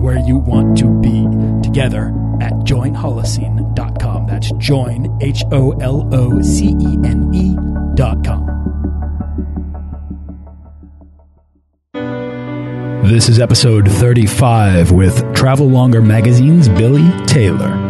where you want to be together at joinholocene.com. That's join, H O L O C E N E.com. This is episode 35 with Travel Longer Magazine's Billy Taylor.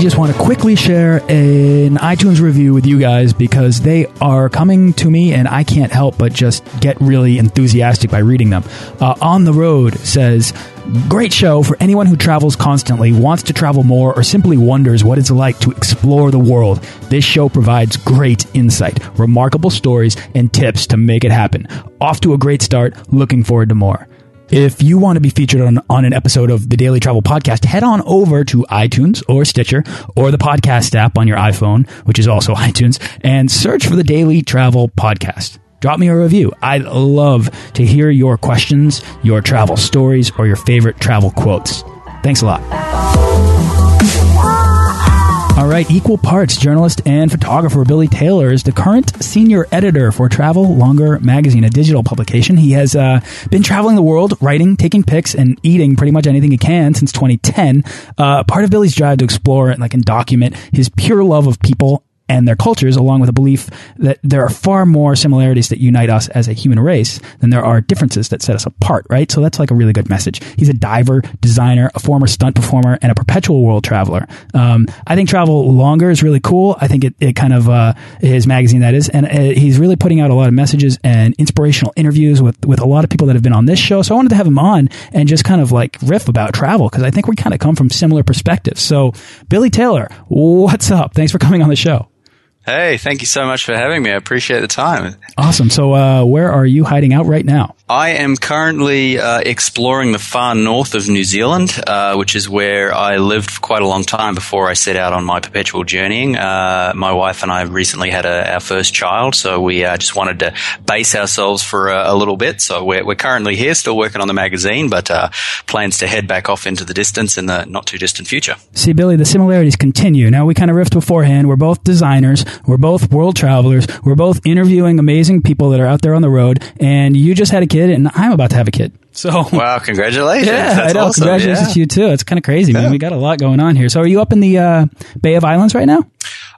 Just want to quickly share an iTunes review with you guys because they are coming to me and I can't help but just get really enthusiastic by reading them. Uh, On the Road says, Great show for anyone who travels constantly, wants to travel more, or simply wonders what it's like to explore the world. This show provides great insight, remarkable stories, and tips to make it happen. Off to a great start. Looking forward to more. If you want to be featured on, on an episode of the Daily Travel Podcast, head on over to iTunes or Stitcher or the podcast app on your iPhone, which is also iTunes, and search for the Daily Travel Podcast. Drop me a review. I'd love to hear your questions, your travel stories, or your favorite travel quotes. Thanks a lot. All right, equal parts journalist and photographer Billy Taylor is the current senior editor for Travel Longer magazine, a digital publication. He has uh, been traveling the world, writing, taking pics, and eating pretty much anything he can since 2010. Uh, part of Billy's drive to explore and like and document his pure love of people and their cultures, along with a belief that there are far more similarities that unite us as a human race than there are differences that set us apart, right? So that's like a really good message. He's a diver, designer, a former stunt performer, and a perpetual world traveler. Um, I think Travel Longer is really cool. I think it, it kind of, uh, his magazine that is, and uh, he's really putting out a lot of messages and inspirational interviews with, with a lot of people that have been on this show. So I wanted to have him on and just kind of like riff about travel because I think we kind of come from similar perspectives. So Billy Taylor, what's up? Thanks for coming on the show. Hey, thank you so much for having me. I appreciate the time. Awesome. So, uh, where are you hiding out right now? I am currently uh, exploring the far north of New Zealand, uh, which is where I lived for quite a long time before I set out on my perpetual journeying. Uh, my wife and I recently had a, our first child, so we uh, just wanted to base ourselves for a, a little bit. So we're, we're, currently here, still working on the magazine, but uh, plans to head back off into the distance in the not too distant future. See, Billy, the similarities continue. Now we kind of riffed beforehand. We're both designers. We're both world travelers. We're both interviewing amazing people that are out there on the road. And you just had a kid, and I'm about to have a kid. So wow, congratulations! Yeah, That's I know. awesome. Congratulations yeah. to you too. It's kind of crazy, man. Yeah. We got a lot going on here. So, are you up in the uh, Bay of Islands right now?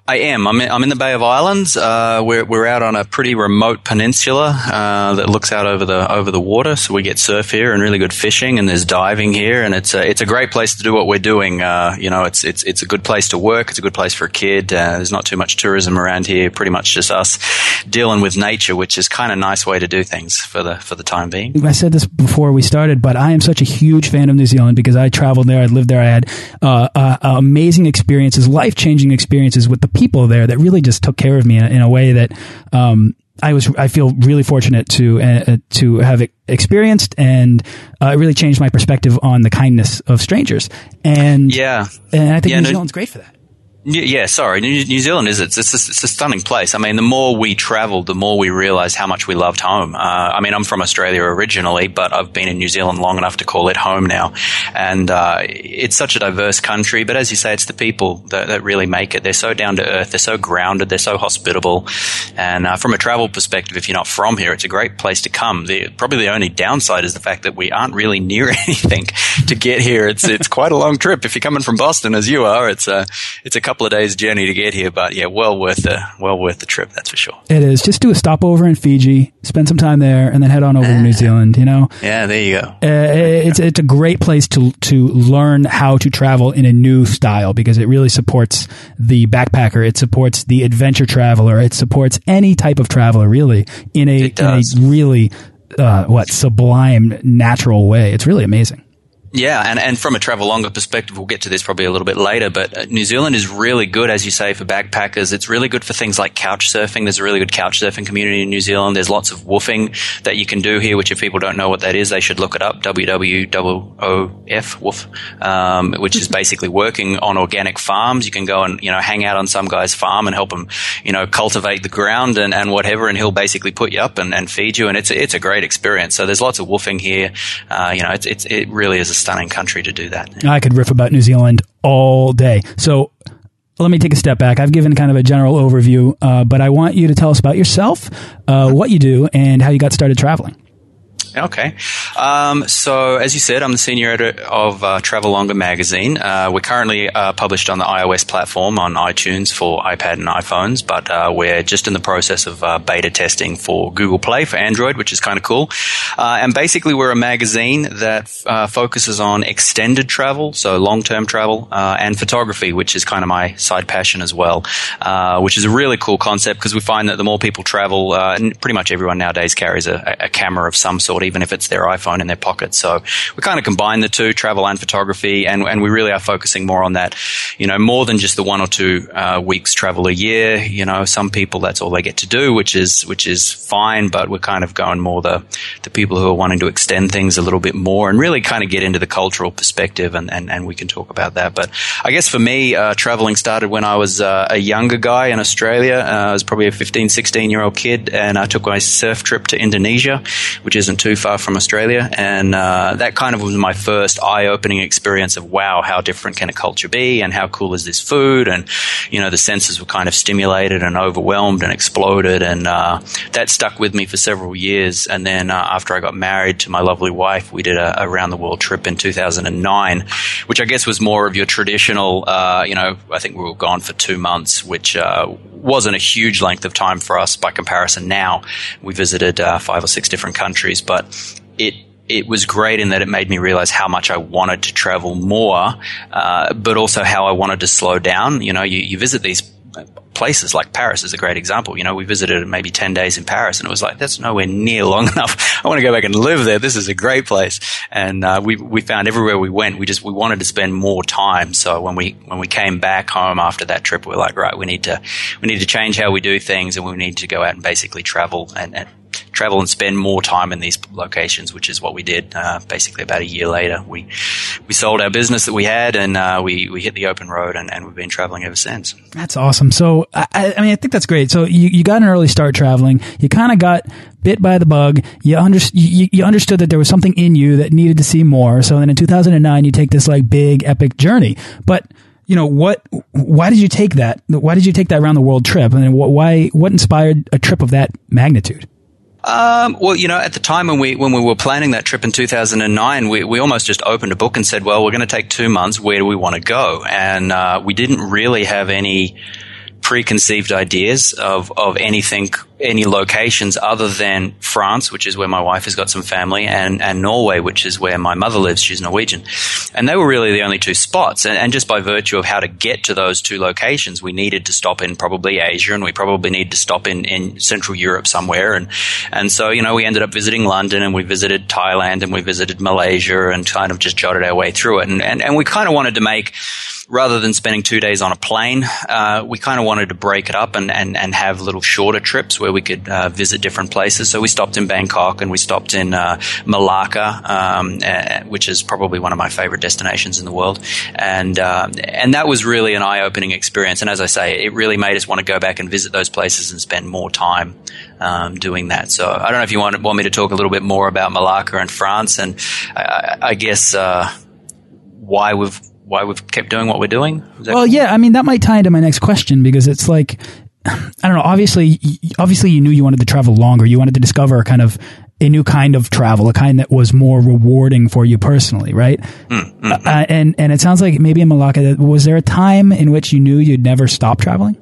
I am. I'm in, I'm in the Bay of Islands. Uh, we're we're out on a pretty remote peninsula uh, that looks out over the over the water, so we get surf here and really good fishing, and there's diving here, and it's a it's a great place to do what we're doing. Uh, you know, it's it's it's a good place to work. It's a good place for a kid. Uh, there's not too much tourism around here. Pretty much just us dealing with nature, which is kind of nice way to do things for the for the time being. I said this before we started, but I am such a huge fan of New Zealand because I traveled there, I lived there, I had uh, uh, amazing experiences, life changing experiences with the people there that really just took care of me in, in a way that um, I was I feel really fortunate to uh, to have experienced, and uh, it really changed my perspective on the kindness of strangers. And yeah, and I think yeah, New no, Zealand's great for that. Yeah, sorry. New, Zealand is it's, it's, a, it's a stunning place. I mean, the more we traveled, the more we realized how much we loved home. Uh, I mean, I'm from Australia originally, but I've been in New Zealand long enough to call it home now. And uh, it's such a diverse country. But as you say, it's the people that, that really make it. They're so down to earth. They're so grounded. They're so hospitable. And uh, from a travel perspective, if you're not from here, it's a great place to come. The, probably the only downside is the fact that we aren't really near anything to get here. It's it's quite a long trip. If you're coming from Boston, as you are, it's a it's a couple couple of days journey to get here, but yeah, well worth the well worth the trip. That's for sure. It is. Just do a stopover in Fiji, spend some time there, and then head on over to New ah. Zealand. You know. Yeah, there you go. Uh, it's it's a great place to to learn how to travel in a new style because it really supports the backpacker. It supports the adventure traveler. It supports any type of traveler really in a in a really uh, what sublime natural way. It's really amazing. Yeah, and, and from a Travel Longer perspective, we'll get to this probably a little bit later, but uh, New Zealand is really good, as you say, for backpackers. It's really good for things like couch surfing. There's a really good couch surfing community in New Zealand. There's lots of woofing that you can do here, which if people don't know what that is, they should look it up. WWOF, woof, um, which is basically working on organic farms. You can go and, you know, hang out on some guy's farm and help him, you know, cultivate the ground and, and whatever, and he'll basically put you up and, and feed you, and it's, it's a great experience. So there's lots of woofing here. Uh, you know, it's, it's, it really is a stunning country to do that. I could riff about New Zealand all day. So let me take a step back. I've given kind of a general overview, uh, but I want you to tell us about yourself, uh, what you do, and how you got started traveling. Okay. Um, so, as you said, I'm the senior editor of uh, Travel Longer magazine. Uh, we're currently uh, published on the iOS platform on iTunes for iPad and iPhones, but uh, we're just in the process of uh, beta testing for Google Play for Android, which is kind of cool. Uh, and basically, we're a magazine that focuses on extended travel, so long term travel, and photography, which is kind of my side passion as well, which is a really cool concept because we find that the more people travel, pretty much everyone nowadays carries a, a camera of some sort even if it's their iPhone in their pocket. So we kind of combine the two, travel and photography, and, and we really are focusing more on that, you know, more than just the one or two uh, weeks travel a year. You know, some people that's all they get to do, which is which is fine, but we're kind of going more the the people who are wanting to extend things a little bit more and really kind of get into the cultural perspective, and, and, and we can talk about that. But I guess for me, uh, traveling started when I was uh, a younger guy in Australia. Uh, I was probably a 15, 16 year old kid, and I took my surf trip to Indonesia, which isn't too far from Australia, and uh, that kind of was my first eye-opening experience of wow, how different can a culture be, and how cool is this food, and you know the senses were kind of stimulated and overwhelmed and exploded, and uh, that stuck with me for several years. And then uh, after I got married to my lovely wife, we did a, a round the world trip in 2009, which I guess was more of your traditional. Uh, you know, I think we were gone for two months, which uh, wasn't a huge length of time for us by comparison. Now we visited uh, five or six different countries, but it it was great in that it made me realize how much I wanted to travel more, uh, but also how I wanted to slow down. You know, you, you visit these places like Paris is a great example. You know, we visited maybe 10 days in Paris and it was like, that's nowhere near long enough. I want to go back and live there. This is a great place. And, uh, we, we found everywhere we went, we just, we wanted to spend more time. So when we, when we came back home after that trip, we are like, right, we need to, we need to change how we do things and we need to go out and basically travel and, and travel and spend more time in these locations, which is what we did. Uh, basically, about a year later, we we sold our business that we had, and uh, we we hit the open road, and, and we've been traveling ever since. That's awesome. So, I, I mean, I think that's great. So, you, you got an early start traveling. You kind of got bit by the bug. You, under, you, you understood that there was something in you that needed to see more. So then, in 2009, you take this like big epic journey, but you know what why did you take that why did you take that around the world trip and why what inspired a trip of that magnitude um, well, you know, at the time when we when we were planning that trip in 2009, we, we almost just opened a book and said, "Well, we're going to take two months. Where do we want to go?" And uh, we didn't really have any preconceived ideas of, of anything, any locations other than France, which is where my wife has got some family, and, and Norway, which is where my mother lives. She's Norwegian. And they were really the only two spots. And, and just by virtue of how to get to those two locations, we needed to stop in probably Asia and we probably need to stop in, in Central Europe somewhere. And, and so, you know, we ended up visiting London and we visited Thailand and we visited Malaysia and kind of just jotted our way through it. And, and, and we kind of wanted to make, rather than spending two days on a plane, uh, we kind of wanted to break it up and, and, and have little shorter trips where we could uh, visit different places. So we stopped in Bangkok and we stopped in uh, Malacca, um, which is probably one of my favorite destinations in the world. And, uh, and that was really an eye opening experience. And as I say, it really made us want to go back and visit those places and spend more time um, doing that. So I don't know if you want, want me to talk a little bit more about Malacca and France and I, I guess uh, why we've why we've kept doing what we're doing? Well, yeah, I mean that might tie into my next question because it's like I don't know. Obviously, obviously, you knew you wanted to travel longer. You wanted to discover a kind of a new kind of travel, a kind that was more rewarding for you personally, right? Mm, mm, uh, and and it sounds like maybe in Malacca, was there a time in which you knew you'd never stop traveling?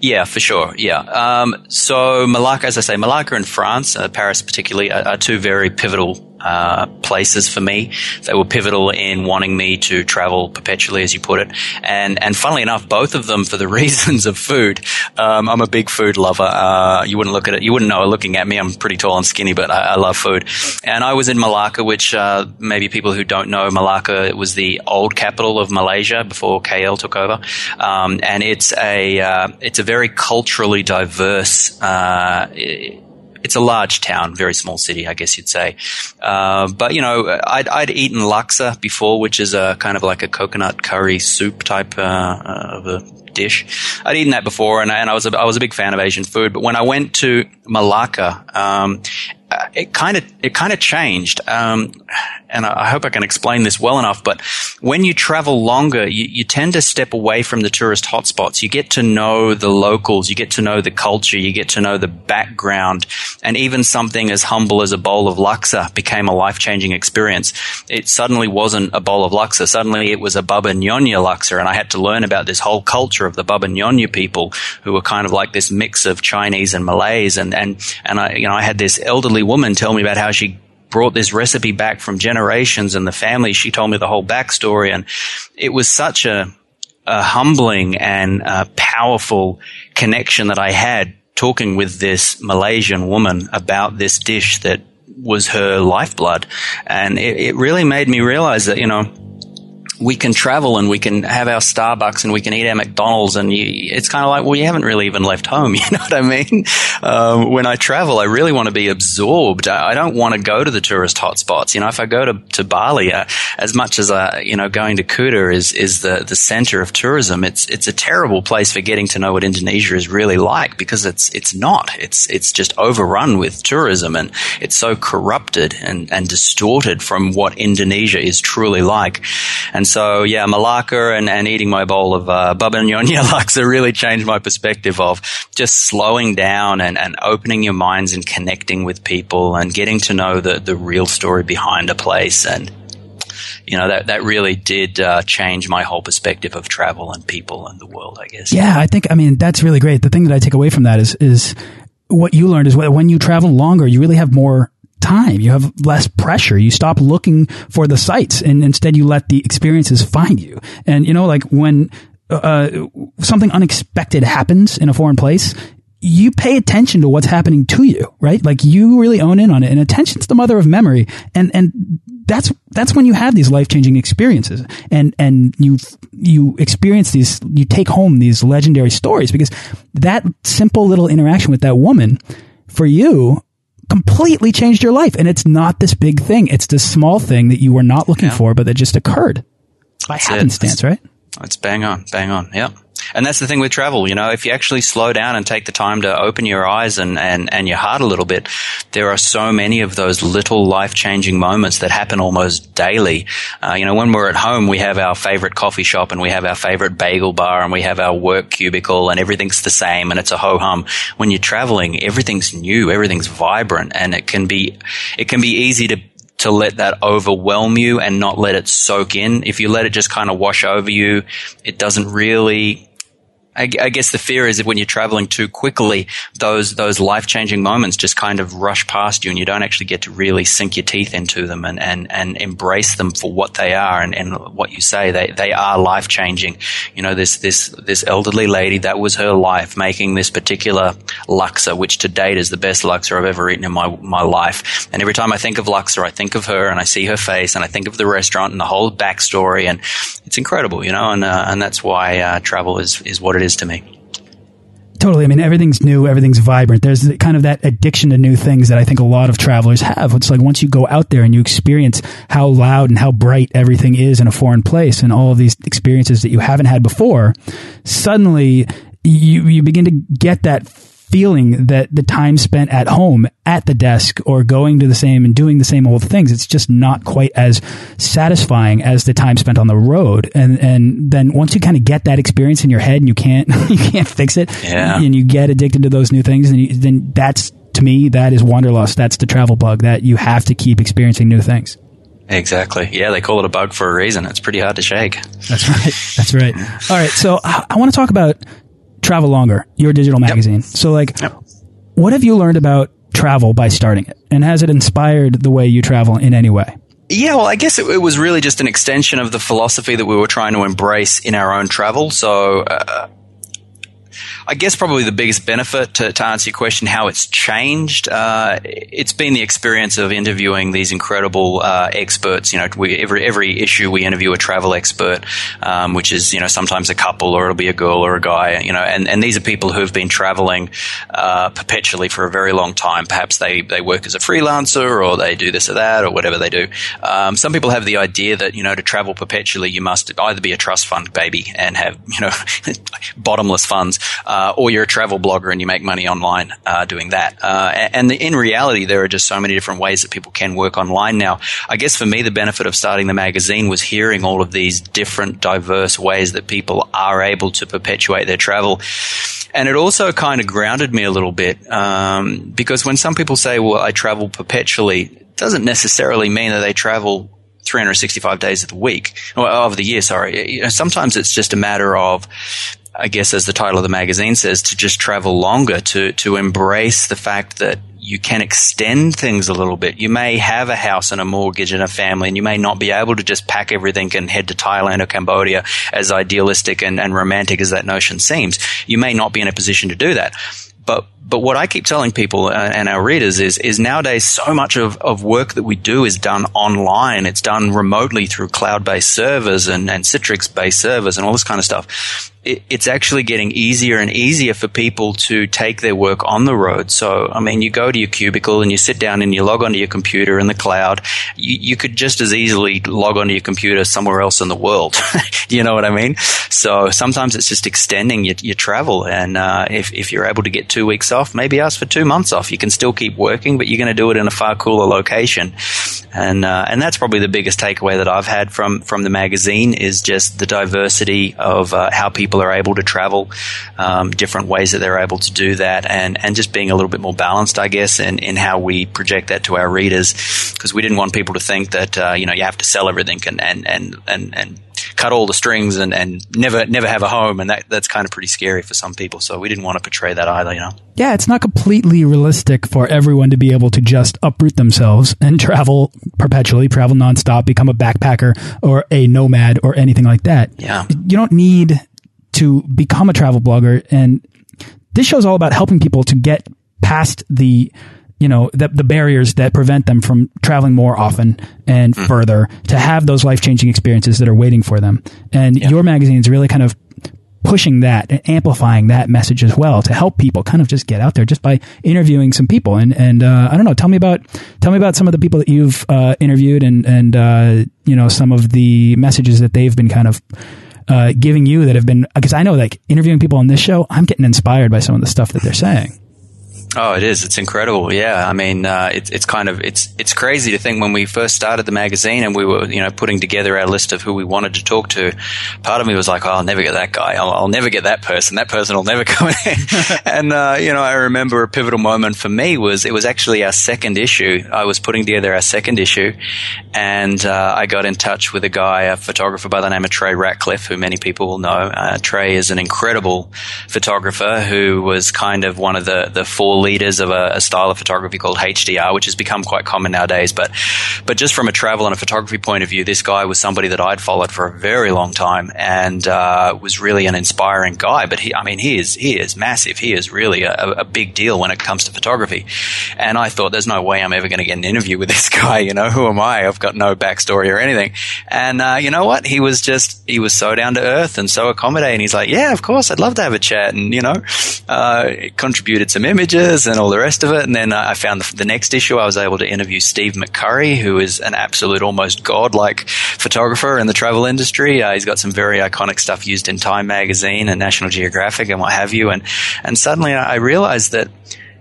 Yeah, for sure. Yeah. Um, so Malacca, as I say, Malacca and France, uh, Paris particularly, are, are, two very pivotal uh, places for me. They were pivotal in wanting me to travel perpetually, as you put it. And and funnily enough, both of them for the reasons of food. Um, I'm a big food lover. Uh, you wouldn't look at it, you wouldn't know looking at me. I'm pretty tall and skinny, but I, I love food. And I was in Malacca, which uh, maybe people who don't know Malacca, it was the old capital of Malaysia before KL took over. Um, and it's a uh, it's a very culturally diverse. Uh, it's a large town, very small city, I guess you'd say. Uh, but you know, I'd, I'd, eaten laksa before, which is a kind of like a coconut curry soup type uh, of a dish. I'd eaten that before, and, and, I was a, I was a big fan of Asian food. But when I went to Malacca, um, it kind of it kind of changed. Um, and I hope I can explain this well enough, but when you travel longer, you, you, tend to step away from the tourist hotspots. You get to know the locals, you get to know the culture, you get to know the background, and even something as humble as a bowl of laksa became a life changing experience. It suddenly wasn't a bowl of laksa, suddenly it was a Baba Nyonya laksa, and I had to learn about this whole culture of the Baba Nyonya people who were kind of like this mix of Chinese and Malays, and, and, and I, you know, I had this elderly woman tell me about how she brought this recipe back from generations and the family. She told me the whole backstory, and it was such a, a humbling and a powerful connection that I had talking with this Malaysian woman about this dish that was her lifeblood. And it, it really made me realize that, you know, we can travel and we can have our Starbucks and we can eat our McDonald's and you, it's kind of like, well, you haven't really even left home. You know what I mean? Um, when I travel, I really want to be absorbed. I, I don't want to go to the tourist hotspots. You know, if I go to, to Bali, uh, as much as, uh, you know, going to Kuta is, is the, the center of tourism, it's, it's a terrible place for getting to know what Indonesia is really like because it's, it's not. It's, it's just overrun with tourism and it's so corrupted and, and distorted from what Indonesia is truly like. And so yeah, Malacca and, and eating my bowl of uh, Baba Nyonya laksa really changed my perspective of just slowing down and, and opening your minds and connecting with people and getting to know the, the real story behind a place and you know that that really did uh, change my whole perspective of travel and people and the world. I guess. Yeah, I think I mean that's really great. The thing that I take away from that is is what you learned is when you travel longer, you really have more time. You have less pressure. You stop looking for the sights and instead you let the experiences find you. And you know, like when uh, uh, something unexpected happens in a foreign place, you pay attention to what's happening to you, right? Like you really own in on it and attention's the mother of memory. And, and that's, that's when you have these life-changing experiences and, and you, you experience these, you take home these legendary stories because that simple little interaction with that woman for you completely changed your life. And it's not this big thing. It's this small thing that you were not looking yeah. for, but that just occurred by That's happenstance, right? It's bang on, bang on. Yep. And that's the thing with travel, you know, if you actually slow down and take the time to open your eyes and, and, and your heart a little bit, there are so many of those little life changing moments that happen almost daily. Uh, you know, when we're at home, we have our favorite coffee shop and we have our favorite bagel bar and we have our work cubicle and everything's the same and it's a ho hum. When you're traveling, everything's new, everything's vibrant and it can be, it can be easy to to let that overwhelm you and not let it soak in. If you let it just kind of wash over you, it doesn't really I, I, guess the fear is that when you're traveling too quickly, those those life changing moments just kind of rush past you, and you don't actually get to really sink your teeth into them and and, and embrace them for what they are and, and what you say they they are life changing. You know, this this this elderly lady that was her life making this particular laksa, which to date is the best laksa I've ever eaten in my my life. And every time I think of laksa, I think of her and I see her face and I think of the restaurant and the whole backstory, and it's incredible, you know, and uh, and that's why uh, travel is is what it is to me. Totally. I mean, everything's new, everything's vibrant. There's kind of that addiction to new things that I think a lot of travelers have. It's like once you go out there and you experience how loud and how bright everything is in a foreign place and all of these experiences that you haven't had before, suddenly you, you begin to get that feeling that the time spent at home at the desk or going to the same and doing the same old things it's just not quite as satisfying as the time spent on the road and and then once you kind of get that experience in your head and you can't you can't fix it yeah. and you get addicted to those new things and you, then that's to me, that is wanderlust. That's the travel bug that you have to keep experiencing new things. Exactly. Yeah, they call it a bug for a reason. It's pretty hard to shake. That's right. That's right. All right. So I, I want to talk about Travel Longer, your digital magazine. Yep. So, like, yep. what have you learned about travel by starting it? And has it inspired the way you travel in any way? Yeah, well, I guess it, it, was really just an extension of the philosophy that we were trying to embrace in our own travel. So, uh, I guess probably the biggest benefit to, to answer your question, how it's changed, uh, it's been the experience of interviewing these incredible uh, experts. You know, we, every every issue we interview a travel expert, um, which is you know sometimes a couple or it'll be a girl or a guy. You know, and, and these are people who've been traveling uh, perpetually for a very long time. Perhaps they they work as a freelancer or they do this or that or whatever they do. Um, some people have the idea that you know to travel perpetually you must either be a trust fund baby and have you know bottomless funds uh, or you're a travel blogger and you make money online uh, doing that. Uh, and the, in reality, there are just so many different ways that people can work online now. I guess for me, the benefit of starting the magazine was hearing all of these different, diverse ways that people are able to perpetuate their travel. And it also kind of grounded me a little bit um, because when some people say, "Well, I travel perpetually," it doesn't necessarily mean that they travel 365 days of the week or of the year. Sorry, sometimes it's just a matter of I guess as the title of the magazine says, to just travel longer, to, to embrace the fact that you can extend things a little bit. You may have a house and a mortgage and a family, and you may not be able to just pack everything and head to Thailand or Cambodia as idealistic and, and romantic as that notion seems. You may not be in a position to do that. But but what I keep telling people uh, and our readers is is nowadays so much of, of work that we do is done online. It's done remotely through cloud based servers and, and Citrix based servers and all this kind of stuff it, it's actually getting easier and easier for people to take their work on the road. So, I mean, you go to your cubicle and you sit down and you log onto your computer in the cloud. You, you could just as easily log onto your computer somewhere else in the world. you know what I mean? So sometimes it's just extending your, your travel. And uh, if, if you're able to get two weeks off, maybe ask for two months off. You can still keep working, but you're going to do it in a far cooler location. And uh, and that's probably the biggest takeaway that I've had from from the magazine is just the diversity of uh, how people people are able to travel, um, different ways that they're able to do that, and, and just being a little bit more balanced, I guess, in, in how we project that to our readers. Because we didn't want people to think that, uh, you know, you have to sell everything and, and, and, and, and cut all the strings and, and never never have a home. And that that's kind of pretty scary for some people. So we didn't want to portray that either you know. Yeah it's not completely realistic for everyone to be able to just uproot themselves and travel perpetually travel nonstop become a backpacker or a nomad or anything like that. Yeah. You don't need to become a travel blogger. And this show is all about helping people to get past the, you know, the, the barriers that prevent them from traveling more often and mm. further to have those life changing experiences that are waiting for them. And yeah. your magazine is really kind of pushing that and amplifying that message as well to help people kind of just get out there just by interviewing some people and and uh, I don't know tell me about tell me about some of the people that you've uh, interviewed and and uh, you know some of the messages that they've been kind of uh, giving you that have been because I know like interviewing people on this show, I'm getting inspired by some of the stuff that they're saying. Oh, it is. It's incredible. Yeah. I mean, uh, it's, it's kind of, it's, it's crazy to think when we first started the magazine and we were, you know, putting together our list of who we wanted to talk to, part of me was like, oh, I'll never get that guy. I'll, I'll never get that person. That person will never come in. and, uh, you know, I remember a pivotal moment for me was, it was actually our second issue. I was putting together our second issue and, uh, I got in touch with a guy, a photographer by the name of Trey Ratcliff, who many people will know. Uh, Trey is an incredible photographer who was kind of one of the, the four leaders of a, a, style of photography called HDR, which has become quite common nowadays. But but just from a travel and a photography point of view, this guy was somebody that I'd followed for a very long time and uh, was really an inspiring guy. But he, I mean, he is he is massive. He is really a, a big deal when it comes to photography. And I thought, there's no way I'm ever going to get an interview with this guy. You know, who am I? I've got no backstory or anything. And uh, you know what? He was just he was so down to earth and so accommodating. He's like, yeah, of course, I'd love to have a chat. And you know, uh, contributed some images and all the rest of it. And then I found the, the, next issue, I was able to interview Steve McCurry, who is an absolute, almost godlike photographer in the travel industry. Uh, he's got some very iconic stuff used in Time magazine and National Geographic and what have you. And and suddenly I realized that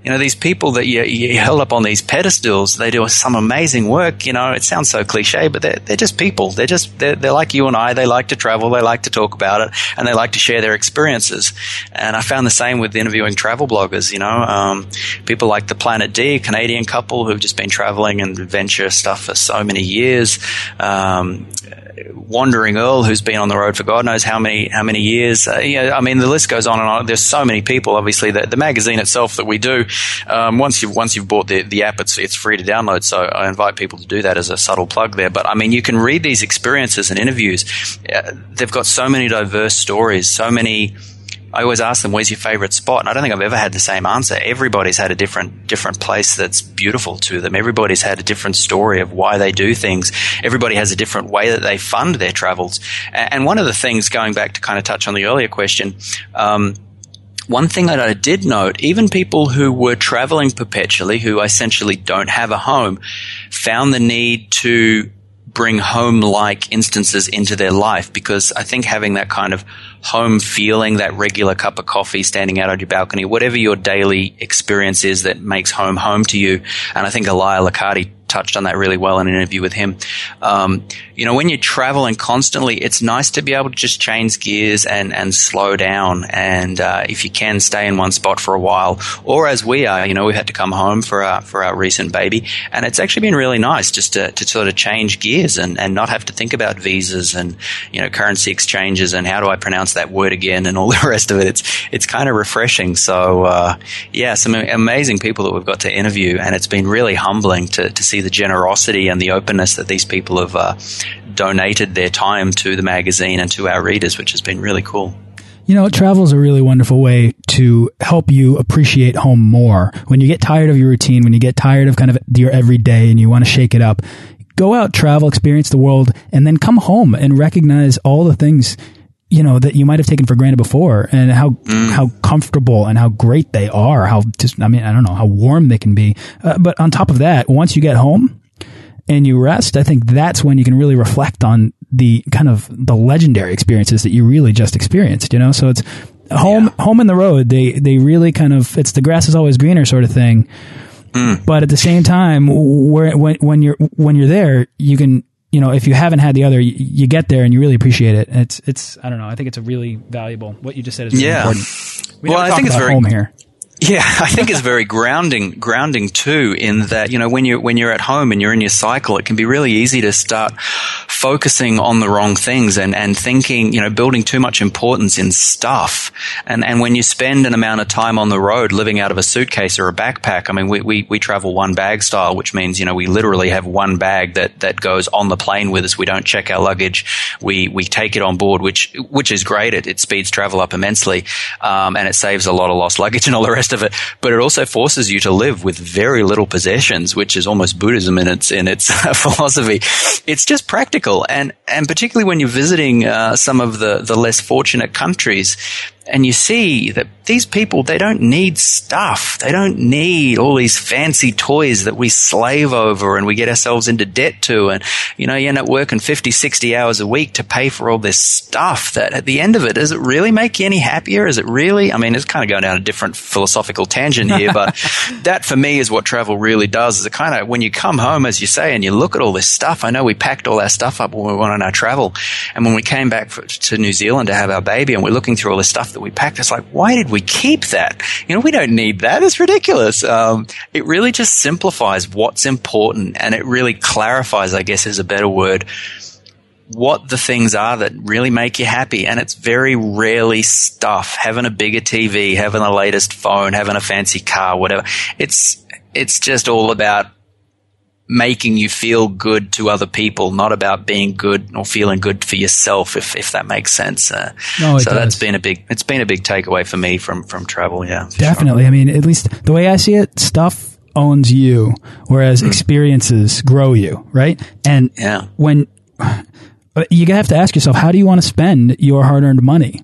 you know, these people that you, you held up on these pedestals, they do some amazing work. You know, it sounds so cliche, but they're, they're just people. They're just, they're, they're like you and I. They like to travel. They like to talk about it and they like to share their experiences. And I found the same with interviewing travel bloggers, you know, um, people like the Planet D, Canadian couple who've just been traveling and adventure stuff for so many years. Um, Wandering Earl, who's been on the road for God knows how many how many years. Uh, I mean, the list goes on and on. There's so many people. Obviously, the, the magazine itself that we do. Um, once you've once you've bought the, the app, it's it's free to download. So I invite people to do that as a subtle plug there. But I mean, you can read these experiences and interviews. Uh, they've got so many diverse stories, so many I always ask them, "Where's your favorite spot?" And I don't think I've ever had the same answer. Everybody's had a different different place that's beautiful to them. Everybody's had a different story of why they do things. Everybody has a different way that they fund their travels. And one of the things, going back to kind of touch on the earlier question. Um, one thing that I did note, even people who were traveling perpetually, who essentially don't have a home, found the need to bring home like instances into their life because I think having that kind of home feeling, that regular cup of coffee standing out on your balcony, whatever your daily experience is that makes home home to you. And I think Elia Locardi touched on that really well in an interview with him. Um, you know, when you're traveling constantly, it's nice to be able to just change gears and, and slow down. And uh, if you can, stay in one spot for a while. Or as we are, you know, we've had to come home for our, for our recent baby. And it's actually been really nice just to, to sort of change gears and, and not have to think about visas and, you know, currency exchanges and how do I pronounce that word again and all the rest of it. It's, it's kind of refreshing. So, uh, yeah, some amazing people that we've got to interview. And it's been really humbling to, to see the generosity and the openness that these people have uh, donated their time to the magazine and to our readers, which has been really cool. You know, travel is a really wonderful way to help you appreciate home more. When you get tired of your routine, when you get tired of kind of your everyday and you want to shake it up, go out, travel, experience the world, and then come home and recognize all the things you know that you might have taken for granted before and how mm. how comfortable and how great they are how just i mean i don't know how warm they can be uh, but on top of that once you get home and you rest i think that's when you can really reflect on the kind of the legendary experiences that you really just experienced you know so it's home yeah. home in the road they they really kind of it's the grass is always greener sort of thing mm. but at the same time where when when you're when you're there you can you know, if you haven't had the other, you, you, get there and you really appreciate it. It's, it's, I don't know. I think it's a really valuable. What you just said is really yeah. important. We well, I think it's very home here. Yeah, I think it's very grounding, grounding too, in that, you know, when you're, when you're at home and you're in your cycle, it can be really easy to start focusing on the wrong things and, and thinking, you know, building too much importance in stuff. And, and when you spend an amount of time on the road living out of a suitcase or a backpack, I mean, we, we, we travel one bag style, which means, you know, we literally have one bag that, that goes on the plane with us. We don't check our luggage. We, we take it on board, which, which is great. It, it speeds travel up immensely. Um, and it saves a lot of lost luggage and all the rest of it. But it also forces you to live with very little possessions, which is almost Buddhism in its in its philosophy. It's just practical, and and particularly when you're visiting uh, some of the the less fortunate countries, and you see that these people they don't need stuff. They don't need all these fancy toys that we slave over and we get ourselves into debt to and you know you end up working 50 60 hours a week to pay for all this stuff that at the end of it does it really make you any happier? Is it really i mean it's kind of going down a different philosophical tangent here but that for me is what travel really does. Is it kind of when you come home as you say and you look at all this stuff i know we packed all our stuff up when we went on our travel and when we came back for, to new zealand to have our baby and we're looking through all this stuff that we packed. It's like, why did we keep that? You know, we don't need that. It's ridiculous. Um, it really just simplifies what's important and it really clarifies, I guess is a better word, what the things are that really make you happy. And it's very rarely stuff. Having a bigger TV, having the latest phone, having a fancy car, whatever. It's, it's just all about making you feel good to other people, not about being good or feeling good for yourself, if, if that makes sense. Uh, no, so does. that's been a big, it's been a big takeaway for me from, from travel. Yeah. Definitely. Sure. I mean, at least the way I see it, stuff owns you, whereas mm. experiences grow you, right? And yeah. when you have to ask yourself, how do you want to spend your hard earned money?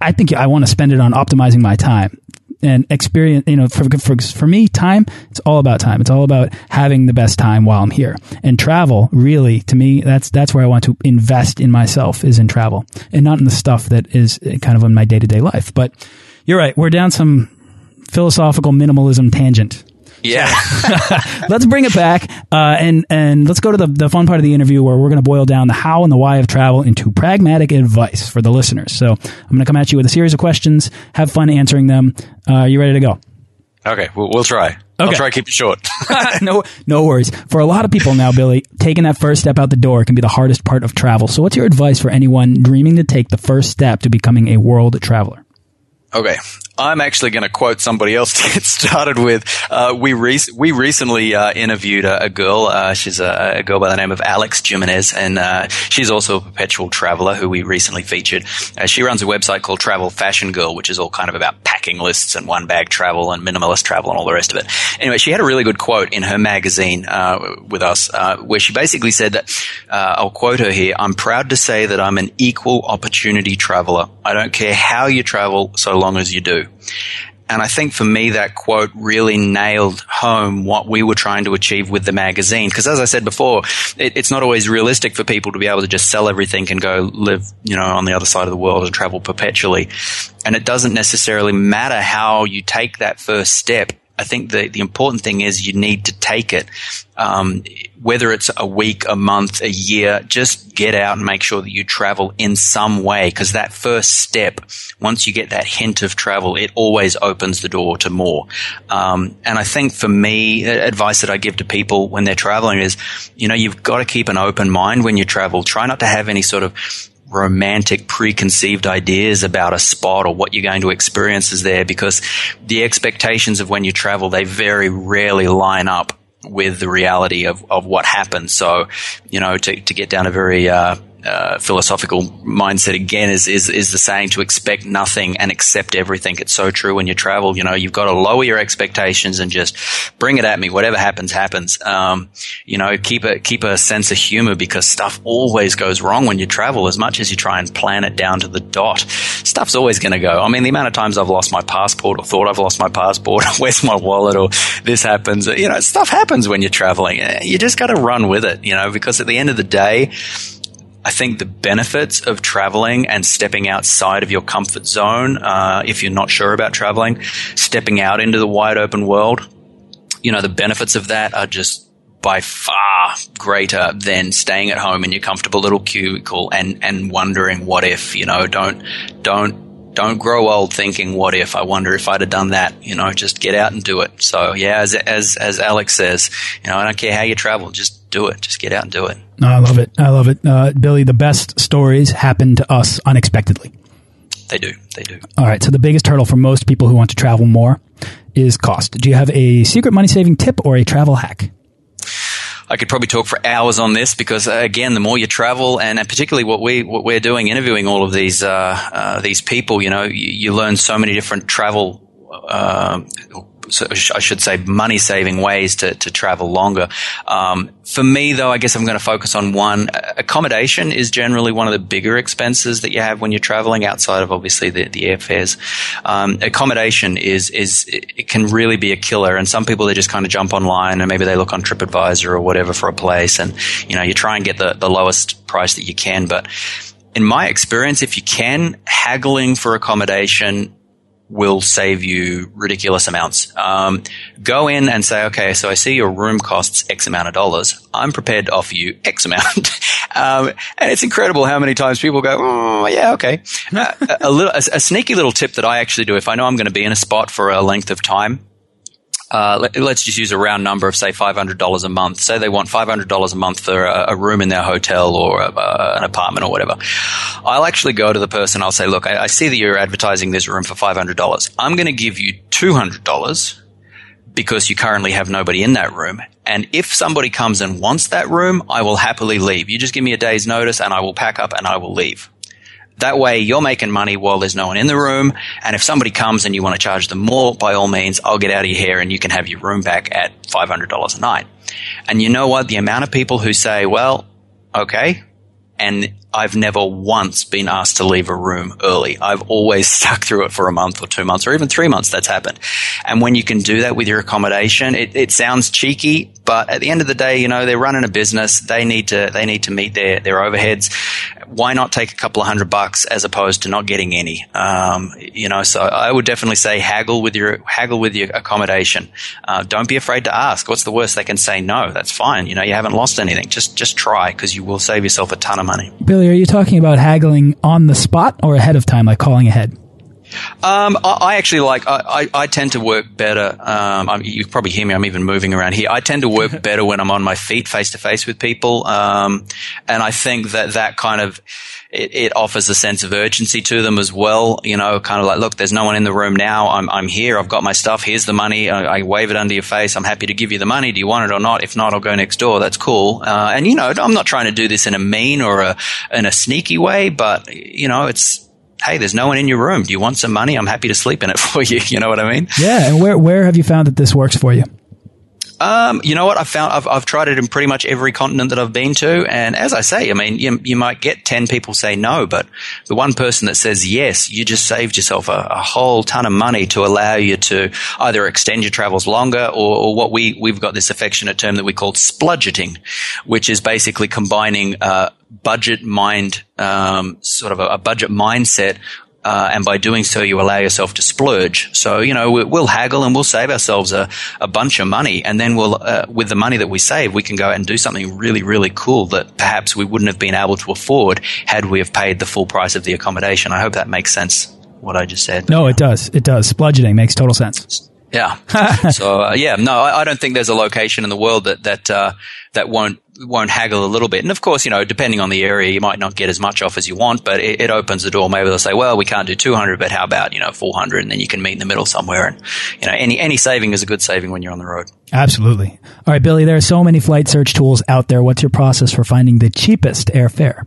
I think I want to spend it on optimizing my time and experience, you know, for, for, for me, time, it's all about time. It's all about having the best time while I'm here. And travel, really, to me, that's, that's where I want to invest in myself is in travel and not in the stuff that is uh, kind of in my day to day life. But you're right. We're down some philosophical minimalism tangent. Yeah. let's bring it back uh, and and let's go to the, the fun part of the interview where we're going to boil down the how and the why of travel into pragmatic advice for the listeners. So I'm going to come at you with a series of questions. Have fun answering them. Uh, are you ready to go? Okay, we'll, we'll try. Okay. I'll try to keep it short. no, no worries. For a lot of people now, Billy, taking that first step out the door can be the hardest part of travel. So, what's your advice for anyone dreaming to take the first step to becoming a world traveler? Okay, I'm actually going to quote somebody else to get started with. Uh, we re- we recently uh, interviewed a, a girl. Uh, she's a, a, girl by the name of Alex Jimenez, and uh, she's also a perpetual traveler who we recently featured. Uh, she runs a website called Travel Fashion Girl, which is all kind of about packing lists and one bag travel and minimalist travel and all the rest of it. Anyway, she had a really good quote in her magazine uh, with us, where she basically said that I'll quote her here: "I'm proud to say that I'm an equal opportunity traveler. I don't care how you travel, so long as you do." And I think for me, that quote really nailed home what we were trying to achieve with the magazine. Because as I said before, it, it's not always realistic for people to be able to just sell everything and go live, you know, on the other side of the world and travel perpetually. And it doesn't necessarily matter how you take that first step I think the, the important thing is you need to take it. Um, whether it's a week, a month, a year, just get out and make sure that you travel in some way. Because that first step, once you get that hint of travel, it always opens the door to more. Um, and I think for me, advice that I give to people when they're traveling is, you know, you've got to keep an open mind when you travel. Try not to have any sort of romantic preconceived ideas about a spot or what you're going to experience is there because the expectations of when you travel, they very rarely line up with the reality of, of what happens. So, you know, to, to get down a very, uh, uh, philosophical mindset again is, is is the saying to expect nothing and accept everything. It's so true when you travel. You know, you've got to lower your expectations and just bring it at me. Whatever happens, happens. Um, you know, keep a keep a sense of humor because stuff always goes wrong when you travel. As much as you try and plan it down to the dot, stuff's always going to go. I mean, the amount of times I've lost my passport or thought I've lost my passport, or where's my wallet, or this happens. You know, stuff happens when you're traveling. You just got to run with it. You know, because at the end of the day I think the benefits of traveling and stepping outside of your comfort zone, uh, if you're not sure about traveling, stepping out into the wide open world, you know, the benefits of that are just by far greater than staying at home in your comfortable little cubicle and, and wondering what if, you know, don't, don't, don't grow old thinking what if, I wonder if I'd have done that, you know, just get out and do it. So yeah, as, as, as Alex says, you know, I don't care how you travel, just do it. Just get out and do it. I love it. I love it. Uh, Billy, the best stories happen to us unexpectedly. They do. They do. All right. So the biggest hurdle for most people who want to travel more is cost. Do you have a secret money saving tip or a travel hack? I could probably talk for hours on this because, uh, again, the more you travel, and, and, particularly what we what we're doing, interviewing all of these uh, uh, these people, you know, you, you, learn so many different travel uh, so I should say money saving ways to, to travel longer. Um, for me, though, I guess I'm going to focus on one. Accommodation is generally one of the bigger expenses that you have when you're traveling outside of obviously the, the airfares. Um, accommodation is, is, it can really be a killer. And some people, they just kind of jump online and maybe they look on TripAdvisor or whatever for a place. And, you know, you try and get the, the lowest price that you can. But in my experience, if you can, haggling for accommodation will save you ridiculous amounts. Um, go in and say, okay, so I see your room costs X amount of dollars. I'm prepared to offer you X amount. um, and it's incredible how many times people go, oh, yeah, okay. uh, a, little, a, a sneaky little tip that I actually do if I know I'm going to be in a spot for a length of time, uh, let, us just use a round number of say $500 a month. Say they want $500 a month for a, a room in their hotel or a, an apartment or whatever. I'll actually go to the person. I'll say, look, I, I see that you're advertising this room for $500. I'm going to give you $200 because you currently have nobody in that room. And if somebody comes and wants that room, I will happily leave. You just give me a day's notice and I will pack up and I will leave. That way you're making money while there's no one in the room. And if somebody comes and you want to charge them more, by all means, I'll get out of your hair and you can have your room back at $500 a night. And you know what? The amount of people who say, well, okay, and I've never once been asked to leave a room early. I've always stuck through it for a month or two months or even three months. That's happened. And when you can do that with your accommodation, it, it sounds cheeky, but at the end of the day, you know, they're running a business. They need to, they need to meet their, their overheads. why not take a couple of hundred bucks as opposed to not getting any? Um, you know, so I would definitely say haggle with your haggle with your accommodation. Uh, don't be afraid to ask. What's the worst they can say? No, that's fine. You know, you haven't lost anything. Just just try because you will save yourself a ton of money. Billy, are you talking about haggling on the spot or ahead of time, like calling ahead? Um, I, I, actually like. I, I, tend to work better. Um, you probably hear me. I'm even moving around here. I tend to work better when I'm on my feet, face to face with people. Um, and I think that that kind of it, it, offers a sense of urgency to them as well. You know, kind of like, look, there's no one in the room now. I'm I'm here. I've got my stuff. Here's the money. I, I wave it under your face. I'm happy to give you the money. Do you want it or not? If not, I'll go next door. That's cool. Uh, and you know, I'm not trying to do this in a mean or a in a sneaky way, but you know, it's hey, there's no one in your room. Do you want some money? I'm happy to sleep in it for you. You know what I mean? Yeah. And where, where have you found that this works for you? Um, you know what? I've found I've, I've tried it in pretty much every continent that I've been to, and as I say, I mean, you, you might get ten people say no, but the one person that says yes, you just saved yourself a, a whole ton of money to allow you to either extend your travels longer, or, or, what we we've got this affectionate term that we call spludgeting, which is basically combining uh, budget mind, um, sort of a, a budget mindset uh, and by doing so, you allow yourself to splurge. So, you know, we'll haggle and we'll save ourselves a, a bunch of money. And then we'll, uh, with the money that we save, we can go out and do something really, really cool that perhaps we wouldn't have been able to afford had we have paid the full price of the accommodation. I hope that makes sense, what I just said. No, it does. It does. Spludgeting makes total sense. Yeah. so uh, yeah, no, I, I, don't think there's a location in the world that that uh, that won't won't haggle a little bit. And of course, you know, depending on the area, you might not get as much off as you want, but it, it opens the door. Maybe they'll say, "Well, we can't do 200, but how about you know 400?" And then you can meet in the middle somewhere. And you know, any any saving is a good saving when you're on the road. Absolutely. All right, Billy. There are so many flight search tools out there. What's your process for finding the cheapest airfare?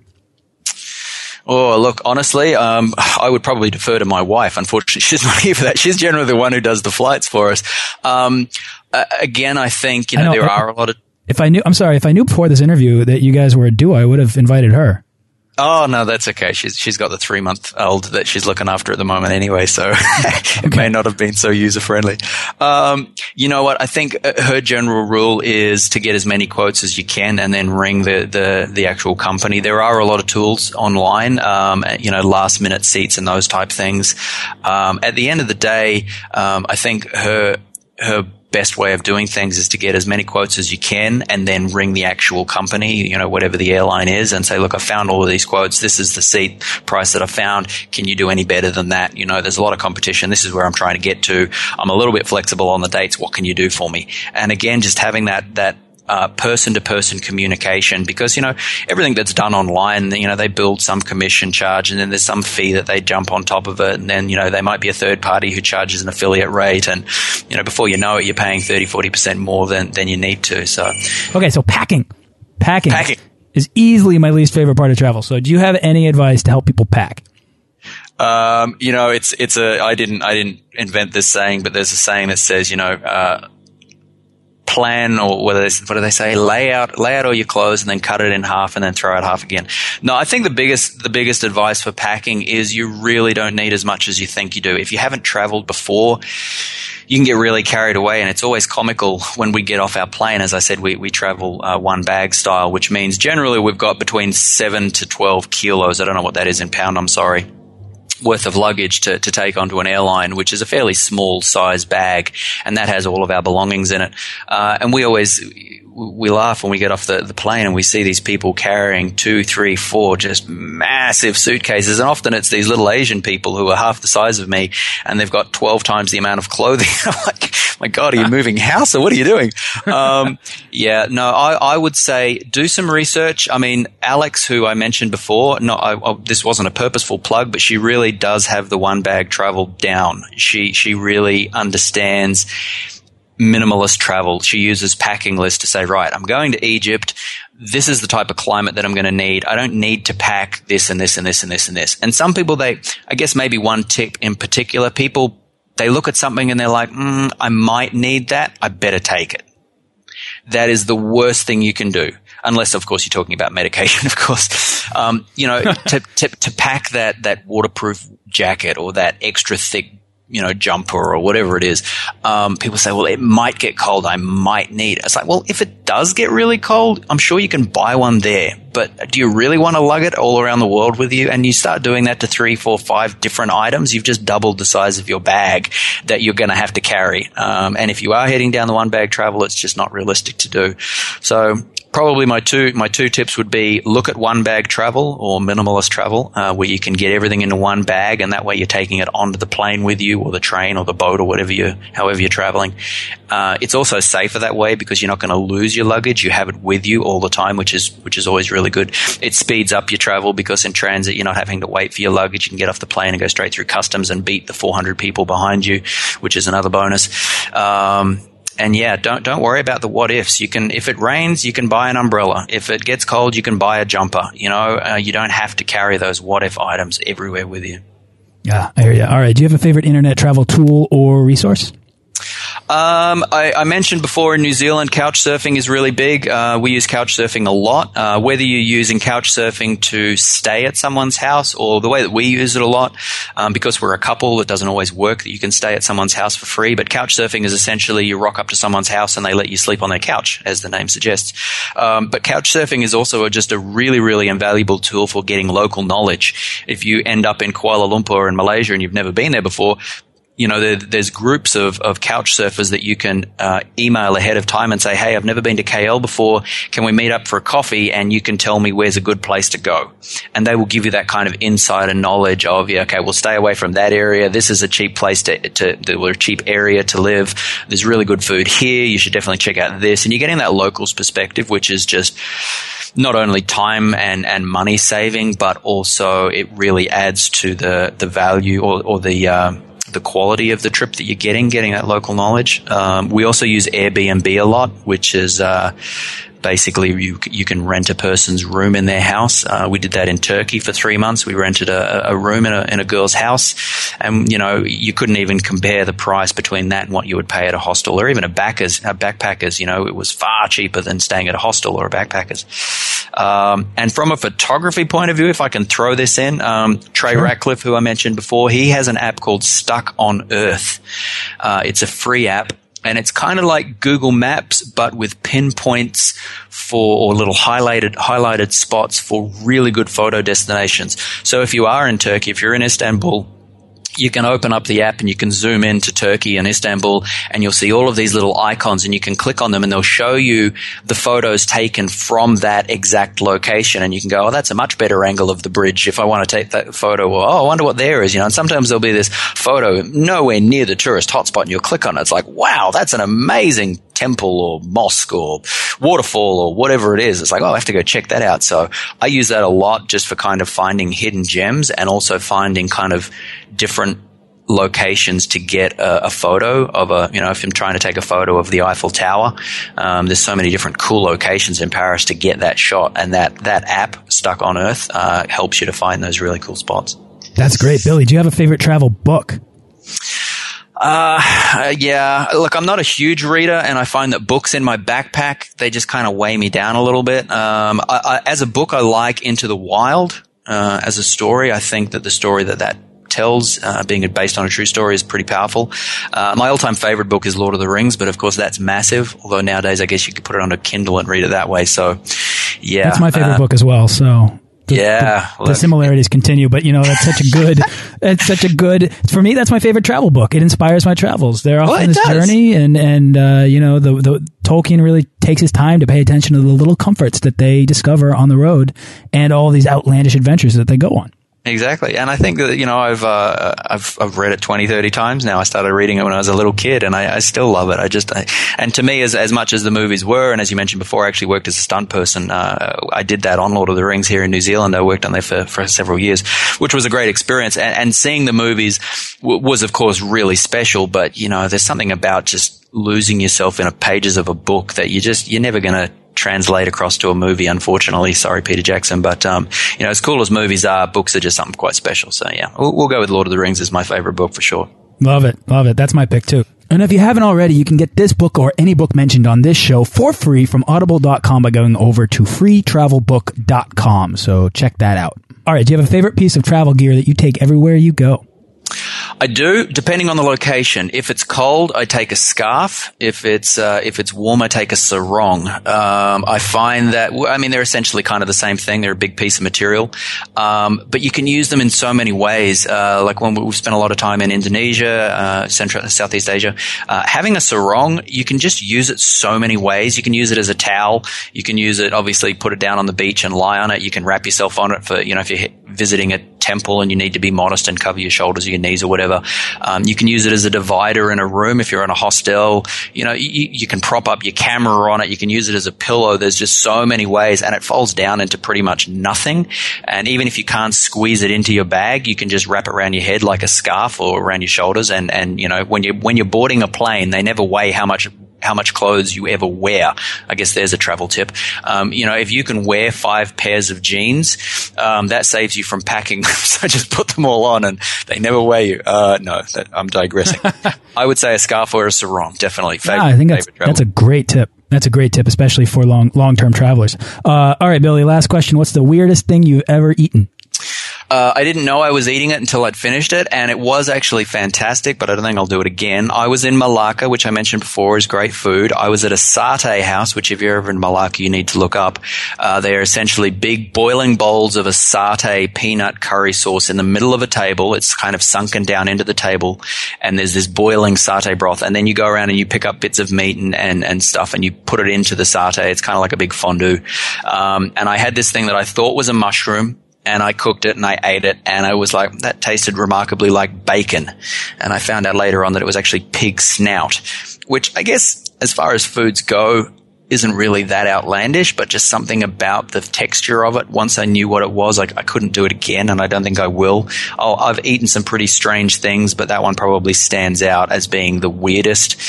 Oh, look, honestly, um, I would probably defer to my wife. Unfortunately, she's not here for that. She's generally the one who does the flights for us. Um, uh, again, I think, you know, know there are a lot of. If I knew, I'm sorry, if I knew before this interview that you guys were a duo, I would have invited her. Oh no, that's okay. She's she's got the three month old that she's looking after at the moment anyway, so it may not have been so user friendly. Um, you know what? I think uh, her general rule is to get as many quotes as you can, and then ring the the, the actual company. There are a lot of tools online, um, you know, last minute seats and those type things. Um, at the end of the day, um, I think her her best way of doing things is to get as many quotes as you can and then ring the actual company, you know, whatever the airline is and say, look, I found all of these quotes. This is the seat price that I found. Can you do any better than that? You know, there's a lot of competition. This is where I'm trying to get to. I'm a little bit flexible on the dates. What can you do for me? And again, just having that, that person to person communication because, you know, everything that's done online, you know, they build some commission charge and then there's some fee that they jump on top of it. And then, you know, they might be a third party who charges an affiliate rate. And, you know, before you know it, you're paying 30, 40% more than, than you need to. So, okay. So packing, packing, packing is easily my least favorite part of travel. So do you have any advice to help people pack? Um, you know, it's it's a I didn't I didn't invent this saying, but there's a saying that says, you know, uh, plan or whether what do they say? Lay out lay out all your clothes and then cut it in half and then throw out half again. No i think the biggest the biggest advice for packing is you really don't need as much as you think you do. If you haven't traveled before you can get really carried away. And it's always comical when we get off our plane. As i said we, we travel uh, one bag style which means generally we've got between 7 to 12 kilos. I don't know what that is in pound. I'm sorry worth of luggage to, to take onto an airline, which is a fairly small size bag, and that has all of our belongings in it. Uh, and we always we laugh when we get off the, the plane and we see these people carrying two, three, four just massive suitcases. And often it's these little Asian people who are half the size of me and they've got 12 times the amount of clothing. I'm like, my God, are you moving house or what are you doing? Um, yeah, no, I, I would say do some research. I mean, Alex, who I mentioned before, no, I, I, this wasn't a purposeful plug, but she really does have the one bag travel down. She, she really understands minimalist travel. She uses packing lists to say, right, I'm going to Egypt. This is the type of climate that I'm going to need. I don't need to pack this and this and this and this and this. And some people, they, I guess maybe one tip in particular, people, they look at something and they're like, mm, I might need that. I better take it. That is the worst thing you can do. Unless, of course, you're talking about medication, of course. Um, you know, to, to, to pack that, that waterproof jacket or that extra thick you know, jumper or whatever it is, um, people say, well, it might get cold. I might need. It. It's like, well, if it does get really cold, I'm sure you can buy one there. But do you really want to lug it all around the world with you? And you start doing that to three, four, five different items. You've just doubled the size of your bag that you're going to have to carry. Um, and if you are heading down the one bag travel, it's just not realistic to do. So probably my two my two tips would be look at one bag travel or minimalist travel, uh, where you can get everything into one bag, and that way you're taking it onto the plane with you, or the train, or the boat, or whatever you however you're traveling. Uh, it's also safer that way because you're not going to lose your luggage; you have it with you all the time, which is which is always really good. It speeds up your travel because in transit you're not having to wait for your luggage. You can get off the plane and go straight through customs and beat the 400 people behind you, which is another bonus. Um, and yeah, don't don't worry about the what ifs. You can if it rains, you can buy an umbrella. If it gets cold, you can buy a jumper. You know, uh, you don't have to carry those what if items everywhere with you. Yeah, I hear you. All right, do you have a favorite internet travel tool or resource? Um, I, I, mentioned before in New Zealand, couch surfing is really big. Uh, we use couch surfing a lot. Uh, whether you're using couch surfing to stay at someone's house or the way that we use it a lot, um, because we're a couple, it doesn't always work that you can stay at someone's house for free. But couch surfing is essentially you rock up to someone's house and they let you sleep on their couch, as the name suggests. Um, but couch surfing is also just a really, really invaluable tool for getting local knowledge. If you end up in Kuala Lumpur in Malaysia and you've never been there before, you know, there, there's groups of, of couch surfers that you can uh, email ahead of time and say, hey, I've never been to KL before. Can we meet up for a coffee? And you can tell me where's a good place to go. And they will give you that kind of and knowledge of, yeah, okay, we'll stay away from that area. This is a cheap place to, to, to a cheap area to live. There's really good food here. You should definitely check out this. And you're getting that locals perspective, which is just, not only time and, and money saving, but also it really adds to the, the value or, or the, uh, the quality of the trip that you're getting, getting that local knowledge. Um, we also use Airbnb a lot, which is uh, basically you you can rent a person's room in their house. Uh, we did that in Turkey for three months. We rented a, a room in a, in a girl's house, and you know you couldn't even compare the price between that and what you would pay at a hostel or even a backers a backpackers. You know, it was far cheaper than staying at a hostel or a backpackers. Um, and from a photography point of view, if I can throw this in, um, Trey sure. Ratcliff, who I mentioned before, he has an app called Stuck on Earth. Uh, it's a free app and it's kind of like Google Maps, but with pinpoints for or little highlighted highlighted spots for really good photo destinations. So if you are in Turkey, if you're in Istanbul, you can open up the app and you can zoom into Turkey and Istanbul and you'll see all of these little icons and you can click on them and they'll show you the photos taken from that exact location and you can go, oh, that's a much better angle of the bridge if I want to take that photo or, oh, I wonder what there is, you know, and sometimes there'll be this photo nowhere near the tourist hotspot and you'll click on it. It's like, wow, that's an amazing temple or mosque or waterfall or whatever it is. It's like, oh, I have to go check that out. So I use that a lot just for kind of finding hidden gems and also finding kind of different locations to get a, a, photo of a, you know, if I'm trying to take a photo of the Eiffel Tower, um, there's so many different cool locations in Paris to get that shot. And that, that app, Stuck on Earth, uh, helps you to find those really cool spots. That's great. Billy, do you have a favorite travel book? Uh, yeah. Look, I'm not a huge reader, and I find that books in my backpack they just kind of weigh me down a little bit. Um, I, I, as a book, I like Into the Wild. Uh, as a story, I think that the story that that tells, uh, being based on a true story, is pretty powerful. Uh, my all-time favorite book is Lord of the Rings, but of course that's massive. Although nowadays, I guess you could put it on a Kindle and read it that way. So, yeah, that's my favorite uh, book as well. So the, yeah, the, the, similarities continue, but you know that's such a good. it's such a good. For me, that's my favorite travel book. It inspires my travels. They're off well, on this does. journey, and and uh, you know the the Tolkien really takes his time to pay attention to the little comforts that they discover on the road, and all these outlandish adventures that they go on. Exactly. And I think that, you know, I've, uh, I've, I've read it 20, 30 times now. I started reading it when I was a little kid and I, I still love it. I just, I, and to me, as, as much as the movies were, and as you mentioned before, I actually worked as a stunt person. Uh, I did that on Lord of the Rings here in New Zealand. I worked on there for, for several years, which was a great experience. And, and seeing the movies w- was, of course, really special. But, you know, there's something about just losing yourself in a pages of a book that you just, you're never going to, translate across to a movie, unfortunately. Sorry, Peter Jackson. But, um, you know, as cool as movies are, books are just something quite special. So, yeah, we'll, we'll go with Lord of the Rings as my favorite book for sure. Love it. Love it. That's my pick too. And if you haven't already, you can get this book or any book mentioned on this show for free from audible.com by going over to freetravelbook.com. So check that out. All right. Do you have a favorite piece of travel gear that you take everywhere you go? I do, depending on the location. If it's cold, I take a scarf. If it's uh, if it's warm, I take a sarong. Um, I find that I mean they're essentially kind of the same thing. They're a big piece of material, um, but you can use them in so many ways. Uh, like when we've spent a lot of time in Indonesia, uh, Central Southeast Asia, uh, having a sarong, you can just use it so many ways. You can use it as a towel. You can use it, obviously, put it down on the beach and lie on it. You can wrap yourself on it for you know if you're visiting a temple and you need to be modest and cover your shoulders or your knees or whatever. Um, you can use it as a divider in a room if you're in a hostel. You know, you, you, can prop up your camera on it. You can use it as a pillow. There's just so many ways, and it folds down into pretty much nothing. And even if you can't squeeze it into your bag, you can just wrap it around your head like a scarf or around your shoulders. And and you know, when you when you're boarding a plane, they never weigh how much how much clothes you ever wear. I guess there's a travel tip. Um, you know, if you can wear five pairs of jeans, um, that saves you from packing. so just put them all on and they never wear you. Uh, no, that, I'm digressing. I would say a scarf or a sarong, definitely. Favorite, yeah, I think that's, that's a great tip. That's a great tip, especially for long long term travelers. Uh, all right, Billy. Last question: What's the weirdest thing you've ever eaten? Uh, I didn't know I was eating it until I'd finished it, and it was actually fantastic, but I don't think I'll do it again. I was in Malacca, which I mentioned before is great food. I was at a satay house, which if you're ever in Malacca, you need to look up. Uh, they are essentially big boiling bowls of a satay peanut curry sauce in the middle of a table. It's kind of sunken down into the table, and there's this boiling satay broth, and then you go around and you pick up bits of meat and, and, and stuff, and you put it into the satay. It's kind of like a big fondue. Um, and I had this thing that I thought was a mushroom and I cooked it and I ate it and I was like, that tasted remarkably like bacon. And I found out later on that it was actually pig snout, which I guess as far as foods go, isn't really that outlandish, but just something about the texture of it. Once I knew what it was, like I couldn't do it again, and I don't think I will. Oh, I've eaten some pretty strange things, but that one probably stands out as being the weirdest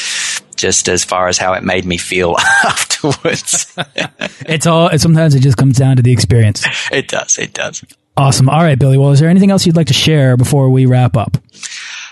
just as far as how it made me feel afterwards. it's all, sometimes it just comes down to the experience. It does. It does. Awesome. All right, Billy. Well, is there anything else you'd like to share before we wrap up?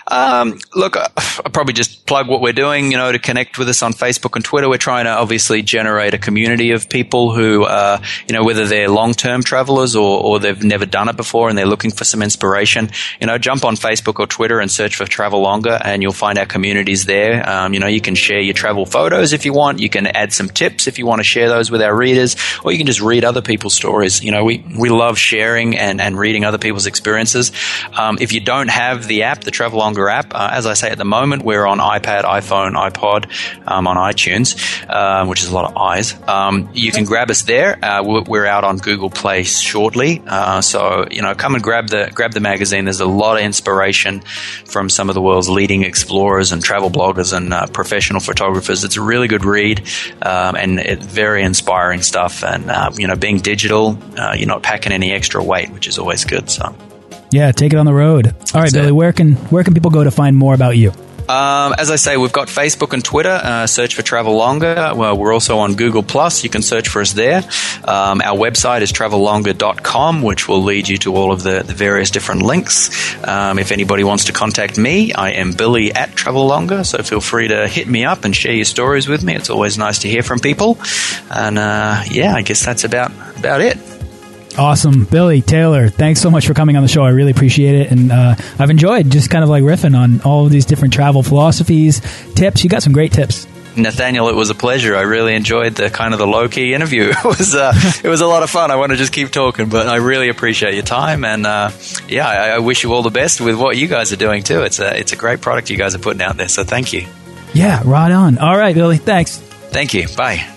Um, look, I'll probably just plug what we're doing, you know, to connect with us on Facebook and Twitter. We're trying to obviously generate a community of people who, uh, you know, whether they're long-term travelers or, or they've never done it before and they're looking for some inspiration, you know, jump on Facebook or Twitter and search for Travel Longer and you'll find our communities there. Um, you know, you can share your travel photos if you want. You can add some tips if you want to share those with our readers or you can just read other people's stories. You know, we, we love sharing and, and reading other people's experiences. Um, if you don't have the app, the Travel Longer app. Uh, as I say, at the moment, we're on iPad, iPhone, iPod, um, on iTunes, uh, which is a lot of eyes. Um, you can grab us there. Uh, we're out on Google Play shortly, uh, so you know, come and grab the grab the magazine. There's a lot of inspiration from some of the world's leading explorers and travel bloggers and uh, professional photographers. It's a really good read um, and it, very inspiring stuff. And you know, being digital, you're not packing any extra weight, which is always good. So. Yeah, take it on the road. All right, Billy. Where can where can people go to find more about you? Um, as I say, we've got Facebook and Twitter. Uh, search for Travel Longer. Well, we're also on Google Plus. You can search for us there. Um, our website is travellonger.com, which will lead you to all of the, the various different links. Um, if anybody wants to contact me, I am Billy at Travel Longer. So feel free to hit me up and share your stories with me. It's always nice to hear from people. And uh, yeah, I guess that's about about it. Awesome. Billy, Taylor, thanks so much for coming on the show. I really appreciate it. And uh, I've enjoyed just kind of like riffing on all of these different travel philosophies, tips. You got some great tips. Nathaniel, it was a pleasure. I really enjoyed the kind of the low key interview. It was uh, it was a lot of fun. I want to just keep talking, but I really appreciate your time, and uh, yeah, I, I, wish you all the best with what you guys are doing too. It's a it's a great product you guys are putting out there. So thank you. Yeah, right on. All right, Billy. Thanks. Thank you. Bye.